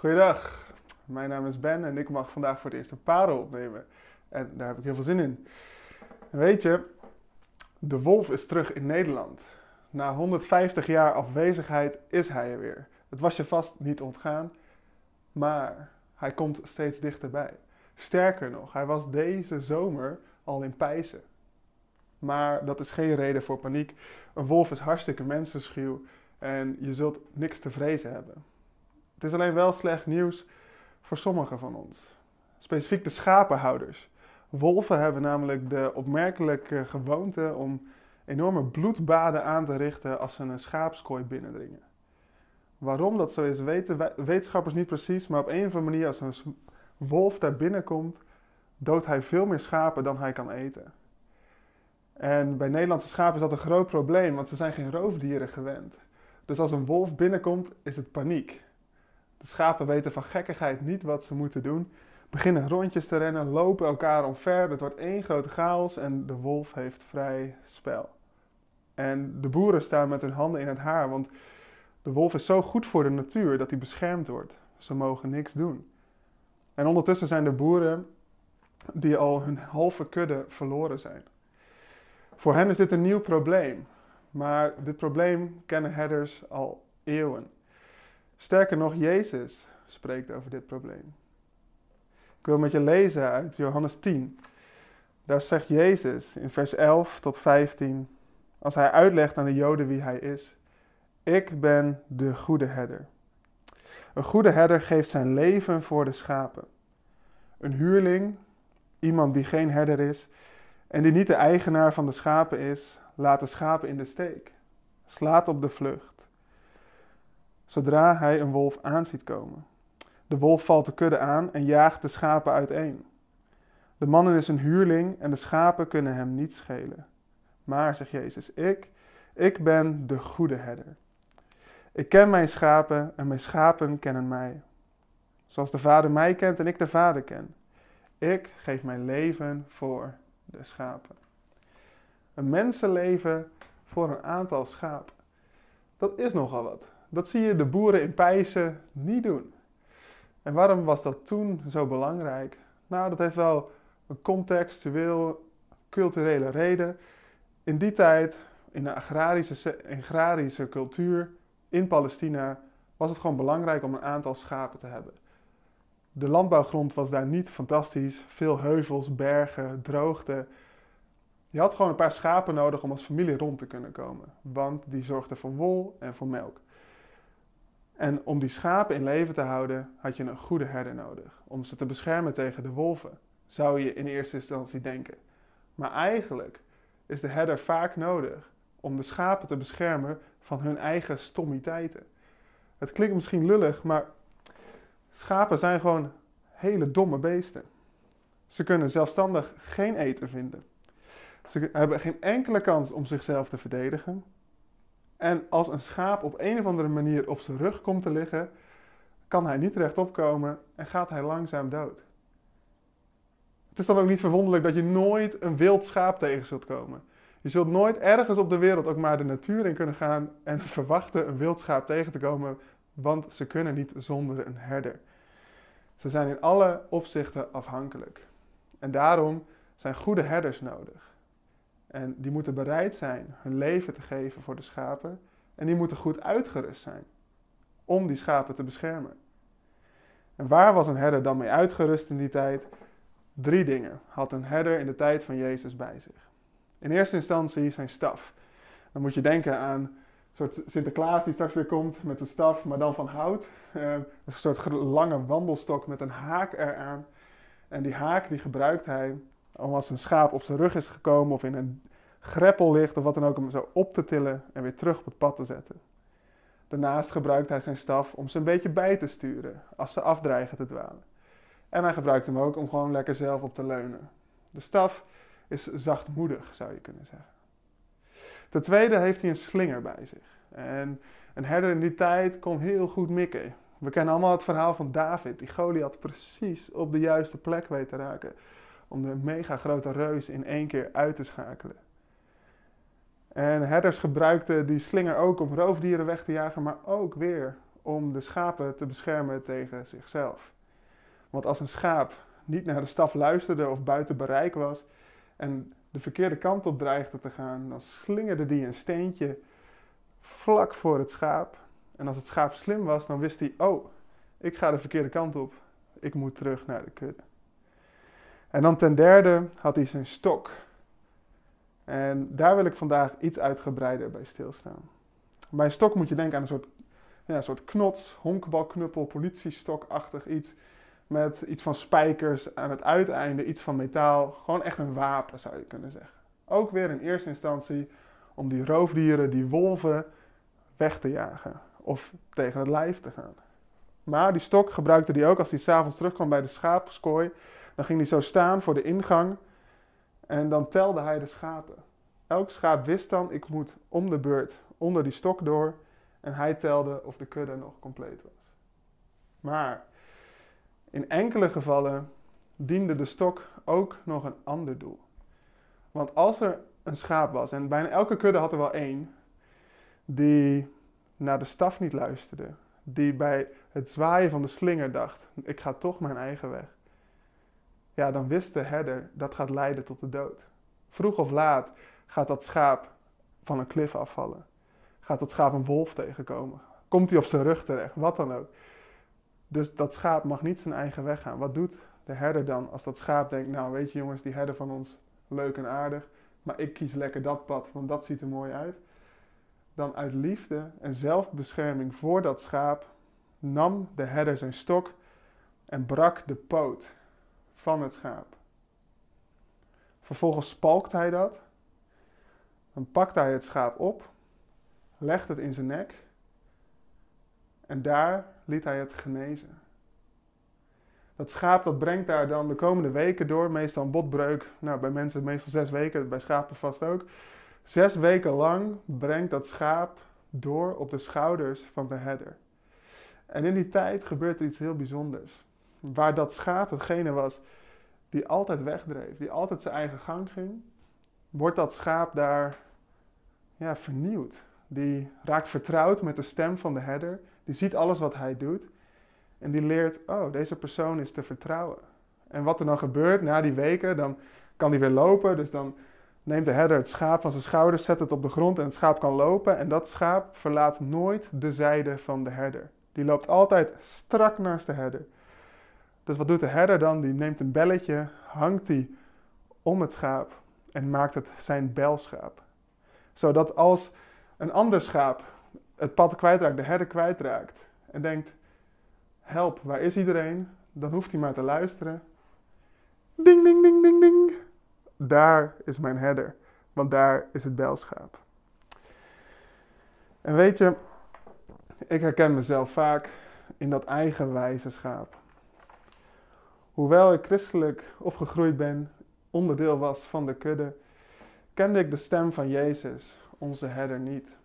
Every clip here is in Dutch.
Goeiedag, mijn naam is Ben en ik mag vandaag voor het eerst een parel opnemen. En daar heb ik heel veel zin in. weet je, de wolf is terug in Nederland. Na 150 jaar afwezigheid is hij er weer. Het was je vast niet ontgaan, maar hij komt steeds dichterbij. Sterker nog, hij was deze zomer al in Pijzen. Maar dat is geen reden voor paniek. Een wolf is hartstikke mensenschuw en je zult niks te vrezen hebben. Het is alleen wel slecht nieuws voor sommigen van ons. Specifiek de schapenhouders. Wolven hebben namelijk de opmerkelijke gewoonte om enorme bloedbaden aan te richten als ze een schaapskooi binnendringen. Waarom dat zo is, weten wetenschappers niet precies, maar op een of andere manier als een wolf daar binnenkomt, doodt hij veel meer schapen dan hij kan eten. En bij Nederlandse schapen is dat een groot probleem, want ze zijn geen roofdieren gewend. Dus als een wolf binnenkomt, is het paniek. De schapen weten van gekkigheid niet wat ze moeten doen, beginnen rondjes te rennen, lopen elkaar omver. Het wordt één grote chaos en de wolf heeft vrij spel. En de boeren staan met hun handen in het haar, want de wolf is zo goed voor de natuur dat hij beschermd wordt. Ze mogen niks doen. En ondertussen zijn de boeren die al hun halve kudde verloren zijn. Voor hen is dit een nieuw probleem, maar dit probleem kennen herders al eeuwen. Sterker nog, Jezus spreekt over dit probleem. Ik wil met je lezen uit Johannes 10. Daar zegt Jezus in vers 11 tot 15, als hij uitlegt aan de Joden wie hij is: Ik ben de goede herder. Een goede herder geeft zijn leven voor de schapen. Een huurling, iemand die geen herder is en die niet de eigenaar van de schapen is, laat de schapen in de steek, slaat op de vlucht. Zodra hij een wolf aanziet komen. De wolf valt de kudde aan en jaagt de schapen uiteen. De man is een huurling en de schapen kunnen hem niet schelen. Maar, zegt Jezus, ik, ik ben de goede herder. Ik ken mijn schapen en mijn schapen kennen mij. Zoals de Vader mij kent en ik de Vader ken. Ik geef mijn leven voor de schapen. Een mensenleven voor een aantal schapen. Dat is nogal wat. Dat zie je de boeren in Pijzen niet doen. En waarom was dat toen zo belangrijk? Nou, dat heeft wel een contextueel, culturele reden. In die tijd, in de agrarische, agrarische cultuur in Palestina, was het gewoon belangrijk om een aantal schapen te hebben. De landbouwgrond was daar niet fantastisch. Veel heuvels, bergen, droogte. Je had gewoon een paar schapen nodig om als familie rond te kunnen komen. Want die zorgden voor wol en voor melk. En om die schapen in leven te houden, had je een goede herder nodig. Om ze te beschermen tegen de wolven, zou je in eerste instantie denken. Maar eigenlijk is de herder vaak nodig om de schapen te beschermen van hun eigen stommiteiten. Het klinkt misschien lullig, maar Schapen zijn gewoon hele domme beesten. Ze kunnen zelfstandig geen eten vinden. Ze hebben geen enkele kans om zichzelf te verdedigen. En als een schaap op een of andere manier op zijn rug komt te liggen, kan hij niet rechtop komen en gaat hij langzaam dood. Het is dan ook niet verwonderlijk dat je nooit een wild schaap tegen zult komen. Je zult nooit ergens op de wereld ook maar de natuur in kunnen gaan en verwachten een wild schaap tegen te komen want ze kunnen niet zonder een herder. Ze zijn in alle opzichten afhankelijk. En daarom zijn goede herders nodig. En die moeten bereid zijn hun leven te geven voor de schapen. En die moeten goed uitgerust zijn om die schapen te beschermen. En waar was een herder dan mee uitgerust in die tijd? Drie dingen had een herder in de tijd van Jezus bij zich. In eerste instantie zijn staf. Dan moet je denken aan soort Sinterklaas die straks weer komt met een staf, maar dan van hout. Uh, een soort lange wandelstok met een haak eraan. En die haak die gebruikt hij om als een schaap op zijn rug is gekomen of in een greppel ligt of wat dan ook, om zo op te tillen en weer terug op het pad te zetten. Daarnaast gebruikt hij zijn staf om ze een beetje bij te sturen als ze afdreigen te dwalen. En hij gebruikt hem ook om gewoon lekker zelf op te leunen. De staf is zachtmoedig, zou je kunnen zeggen. Ten tweede heeft hij een slinger bij zich. En een herder in die tijd kon heel goed mikken. We kennen allemaal het verhaal van David, die Goliath precies op de juiste plek weet te raken. Om de mega grote reus in één keer uit te schakelen. En herders gebruikten die slinger ook om roofdieren weg te jagen, maar ook weer om de schapen te beschermen tegen zichzelf. Want als een schaap niet naar de staf luisterde of buiten bereik was en de verkeerde kant op dreigde te gaan, dan slingerde die een steentje vlak voor het schaap. En als het schaap slim was, dan wist hij: Oh, ik ga de verkeerde kant op. Ik moet terug naar de kudde. En dan ten derde had hij zijn stok. En daar wil ik vandaag iets uitgebreider bij stilstaan. Bij een stok moet je denken aan een soort, ja, een soort knots, honkbalknuppel, politiestokachtig iets. Met iets van spijkers aan het uiteinde, iets van metaal. Gewoon echt een wapen zou je kunnen zeggen. Ook weer in eerste instantie om die roofdieren, die wolven, weg te jagen. Of tegen het lijf te gaan. Maar die stok gebruikte hij ook als hij s'avonds terugkwam bij de schaapskooi. Dan ging hij zo staan voor de ingang. En dan telde hij de schapen. Elk schaap wist dan, ik moet om de beurt onder die stok door. En hij telde of de kudde nog compleet was. Maar in enkele gevallen diende de stok ook nog een ander doel. Want als er een schaap was, en bijna elke kudde had er wel één, die naar de staf niet luisterde, die bij het zwaaien van de slinger dacht: ik ga toch mijn eigen weg. Ja, dan wist de herder dat gaat leiden tot de dood. Vroeg of laat gaat dat schaap van een klif afvallen. Gaat dat schaap een wolf tegenkomen. Komt hij op zijn rug terecht, wat dan ook. Dus dat schaap mag niet zijn eigen weg gaan. Wat doet de herder dan als dat schaap denkt: Nou, weet je jongens, die herder van ons, leuk en aardig, maar ik kies lekker dat pad, want dat ziet er mooi uit. Dan uit liefde en zelfbescherming voor dat schaap nam de herder zijn stok en brak de poot van het schaap. Vervolgens spalkt hij dat. Dan pakt hij het schaap op, legt het in zijn nek en daar liet hij het genezen. Dat schaap dat brengt daar dan de komende weken door, meestal een botbreuk. Nou, bij mensen meestal zes weken, bij schapen vast ook. Zes weken lang brengt dat schaap door op de schouders van de herder. En in die tijd gebeurt er iets heel bijzonders. Waar dat schaap hetgene was die altijd wegdreef, die altijd zijn eigen gang ging, wordt dat schaap daar ja, vernieuwd. Die raakt vertrouwd met de stem van de herder, die ziet alles wat hij doet en die leert, oh, deze persoon is te vertrouwen. En wat er dan gebeurt na die weken, dan kan hij weer lopen, dus dan neemt de herder het schaap van zijn schouders, zet het op de grond en het schaap kan lopen en dat schaap verlaat nooit de zijde van de herder. Die loopt altijd strak naast de herder. Dus wat doet de herder dan? Die neemt een belletje, hangt die om het schaap en maakt het zijn belschaap. Zodat als een ander schaap het pad kwijtraakt, de herder kwijtraakt en denkt: help, waar is iedereen? Dan hoeft hij maar te luisteren. Ding, ding, ding, ding, ding. Daar is mijn herder, want daar is het belschaap. En weet je, ik herken mezelf vaak in dat eigenwijze schaap. Hoewel ik christelijk opgegroeid ben, onderdeel was van de kudde, kende ik de stem van Jezus, onze herder, niet.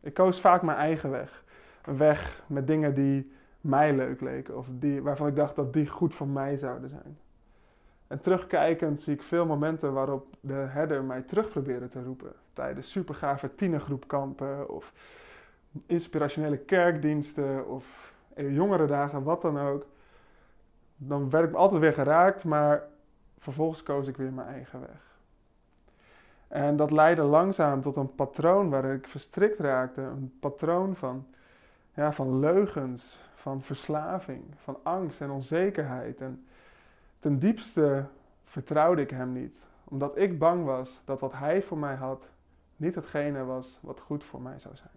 Ik koos vaak mijn eigen weg. Een weg met dingen die mij leuk leken of die, waarvan ik dacht dat die goed voor mij zouden zijn. En terugkijkend zie ik veel momenten waarop de herder mij terug probeerde te roepen. Tijdens supergave tienergroepkampen of inspirationele kerkdiensten of jongere dagen, wat dan ook. Dan werd ik altijd weer geraakt, maar vervolgens koos ik weer mijn eigen weg. En dat leidde langzaam tot een patroon waar ik verstrikt raakte. Een patroon van, ja, van leugens, van verslaving, van angst en onzekerheid. En ten diepste vertrouwde ik hem niet, omdat ik bang was dat wat hij voor mij had niet hetgene was wat goed voor mij zou zijn.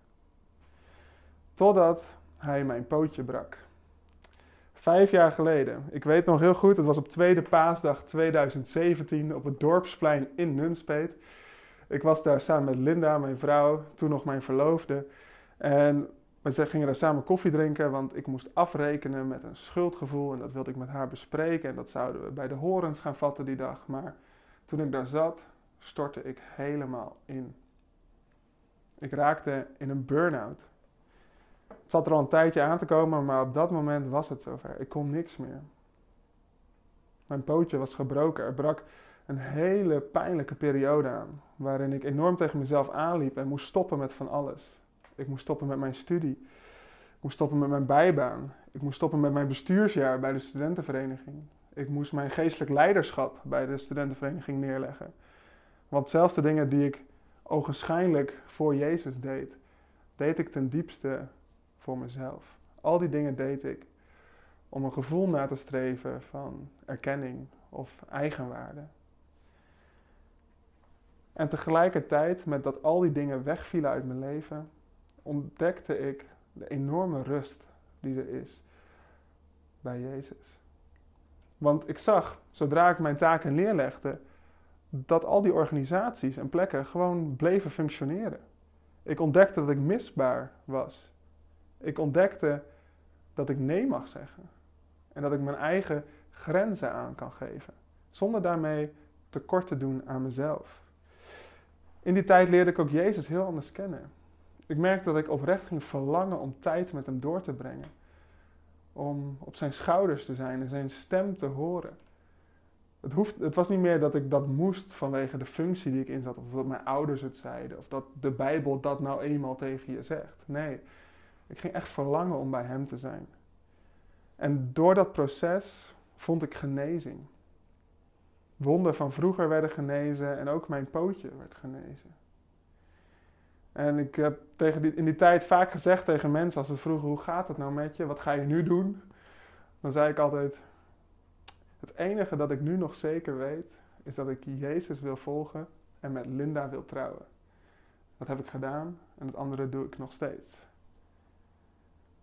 Totdat hij mijn pootje brak. Vijf jaar geleden. Ik weet nog heel goed, het was op tweede paasdag 2017 op het dorpsplein in Nunspeet. Ik was daar samen met Linda, mijn vrouw, toen nog mijn verloofde. En we gingen daar samen koffie drinken, want ik moest afrekenen met een schuldgevoel. En dat wilde ik met haar bespreken. En dat zouden we bij de horens gaan vatten die dag. Maar toen ik daar zat, stortte ik helemaal in. Ik raakte in een burn-out. Zat er al een tijdje aan te komen, maar op dat moment was het zover. Ik kon niks meer. Mijn pootje was gebroken. Er brak een hele pijnlijke periode aan, waarin ik enorm tegen mezelf aanliep en moest stoppen met van alles. Ik moest stoppen met mijn studie. Ik moest stoppen met mijn bijbaan. Ik moest stoppen met mijn bestuursjaar bij de studentenvereniging. Ik moest mijn geestelijk leiderschap bij de studentenvereniging neerleggen. Want zelfs de dingen die ik ogenschijnlijk voor Jezus deed, deed ik ten diepste voor mezelf. Al die dingen deed ik om een gevoel na te streven van erkenning of eigenwaarde. En tegelijkertijd, met dat al die dingen wegvielen uit mijn leven, ontdekte ik de enorme rust die er is bij Jezus. Want ik zag, zodra ik mijn taken neerlegde, dat al die organisaties en plekken gewoon bleven functioneren. Ik ontdekte dat ik misbaar was. Ik ontdekte dat ik nee mag zeggen. En dat ik mijn eigen grenzen aan kan geven. Zonder daarmee tekort te doen aan mezelf. In die tijd leerde ik ook Jezus heel anders kennen. Ik merkte dat ik oprecht ging verlangen om tijd met hem door te brengen. Om op zijn schouders te zijn en zijn stem te horen. Het, hoeft, het was niet meer dat ik dat moest vanwege de functie die ik inzat, of dat mijn ouders het zeiden, of dat de Bijbel dat nou eenmaal tegen je zegt. Nee, ik ging echt verlangen om bij Hem te zijn. En door dat proces vond ik genezing. Wonden van vroeger werden genezen en ook mijn pootje werd genezen. En ik heb tegen in die tijd vaak gezegd tegen mensen als ze vroegen: hoe gaat het nou met je? Wat ga je nu doen? Dan zei ik altijd: Het enige dat ik nu nog zeker weet, is dat ik Jezus wil volgen en met Linda wil trouwen. Dat heb ik gedaan en het andere doe ik nog steeds.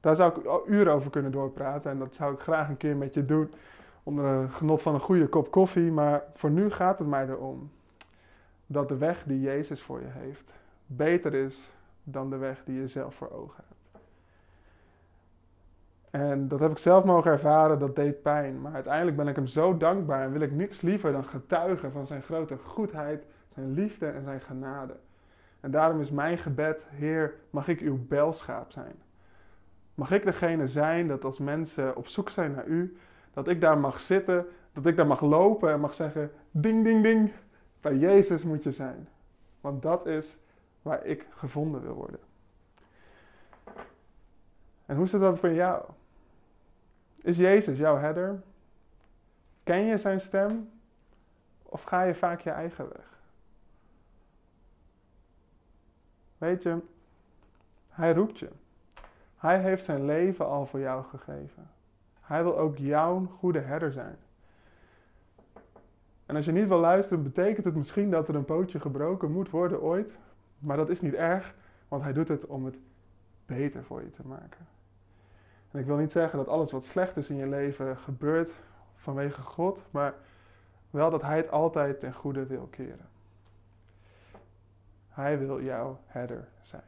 Daar zou ik uren over kunnen doorpraten en dat zou ik graag een keer met je doen onder een genot van een goede kop koffie. Maar voor nu gaat het mij erom dat de weg die Jezus voor je heeft beter is dan de weg die je zelf voor ogen hebt. En dat heb ik zelf mogen ervaren, dat deed pijn. Maar uiteindelijk ben ik hem zo dankbaar en wil ik niks liever dan getuigen van zijn grote goedheid, zijn liefde en zijn genade. En daarom is mijn gebed, Heer, mag ik uw belschaap zijn. Mag ik degene zijn dat als mensen op zoek zijn naar u, dat ik daar mag zitten, dat ik daar mag lopen en mag zeggen, ding, ding, ding, bij Jezus moet je zijn. Want dat is waar ik gevonden wil worden. En hoe zit dat voor jou? Is Jezus jouw herder? Ken je zijn stem? Of ga je vaak je eigen weg? Weet je, hij roept je. Hij heeft zijn leven al voor jou gegeven. Hij wil ook jouw goede herder zijn. En als je niet wil luisteren, betekent het misschien dat er een pootje gebroken moet worden ooit. Maar dat is niet erg, want hij doet het om het beter voor je te maken. En ik wil niet zeggen dat alles wat slecht is in je leven gebeurt vanwege God, maar wel dat hij het altijd ten goede wil keren. Hij wil jouw herder zijn.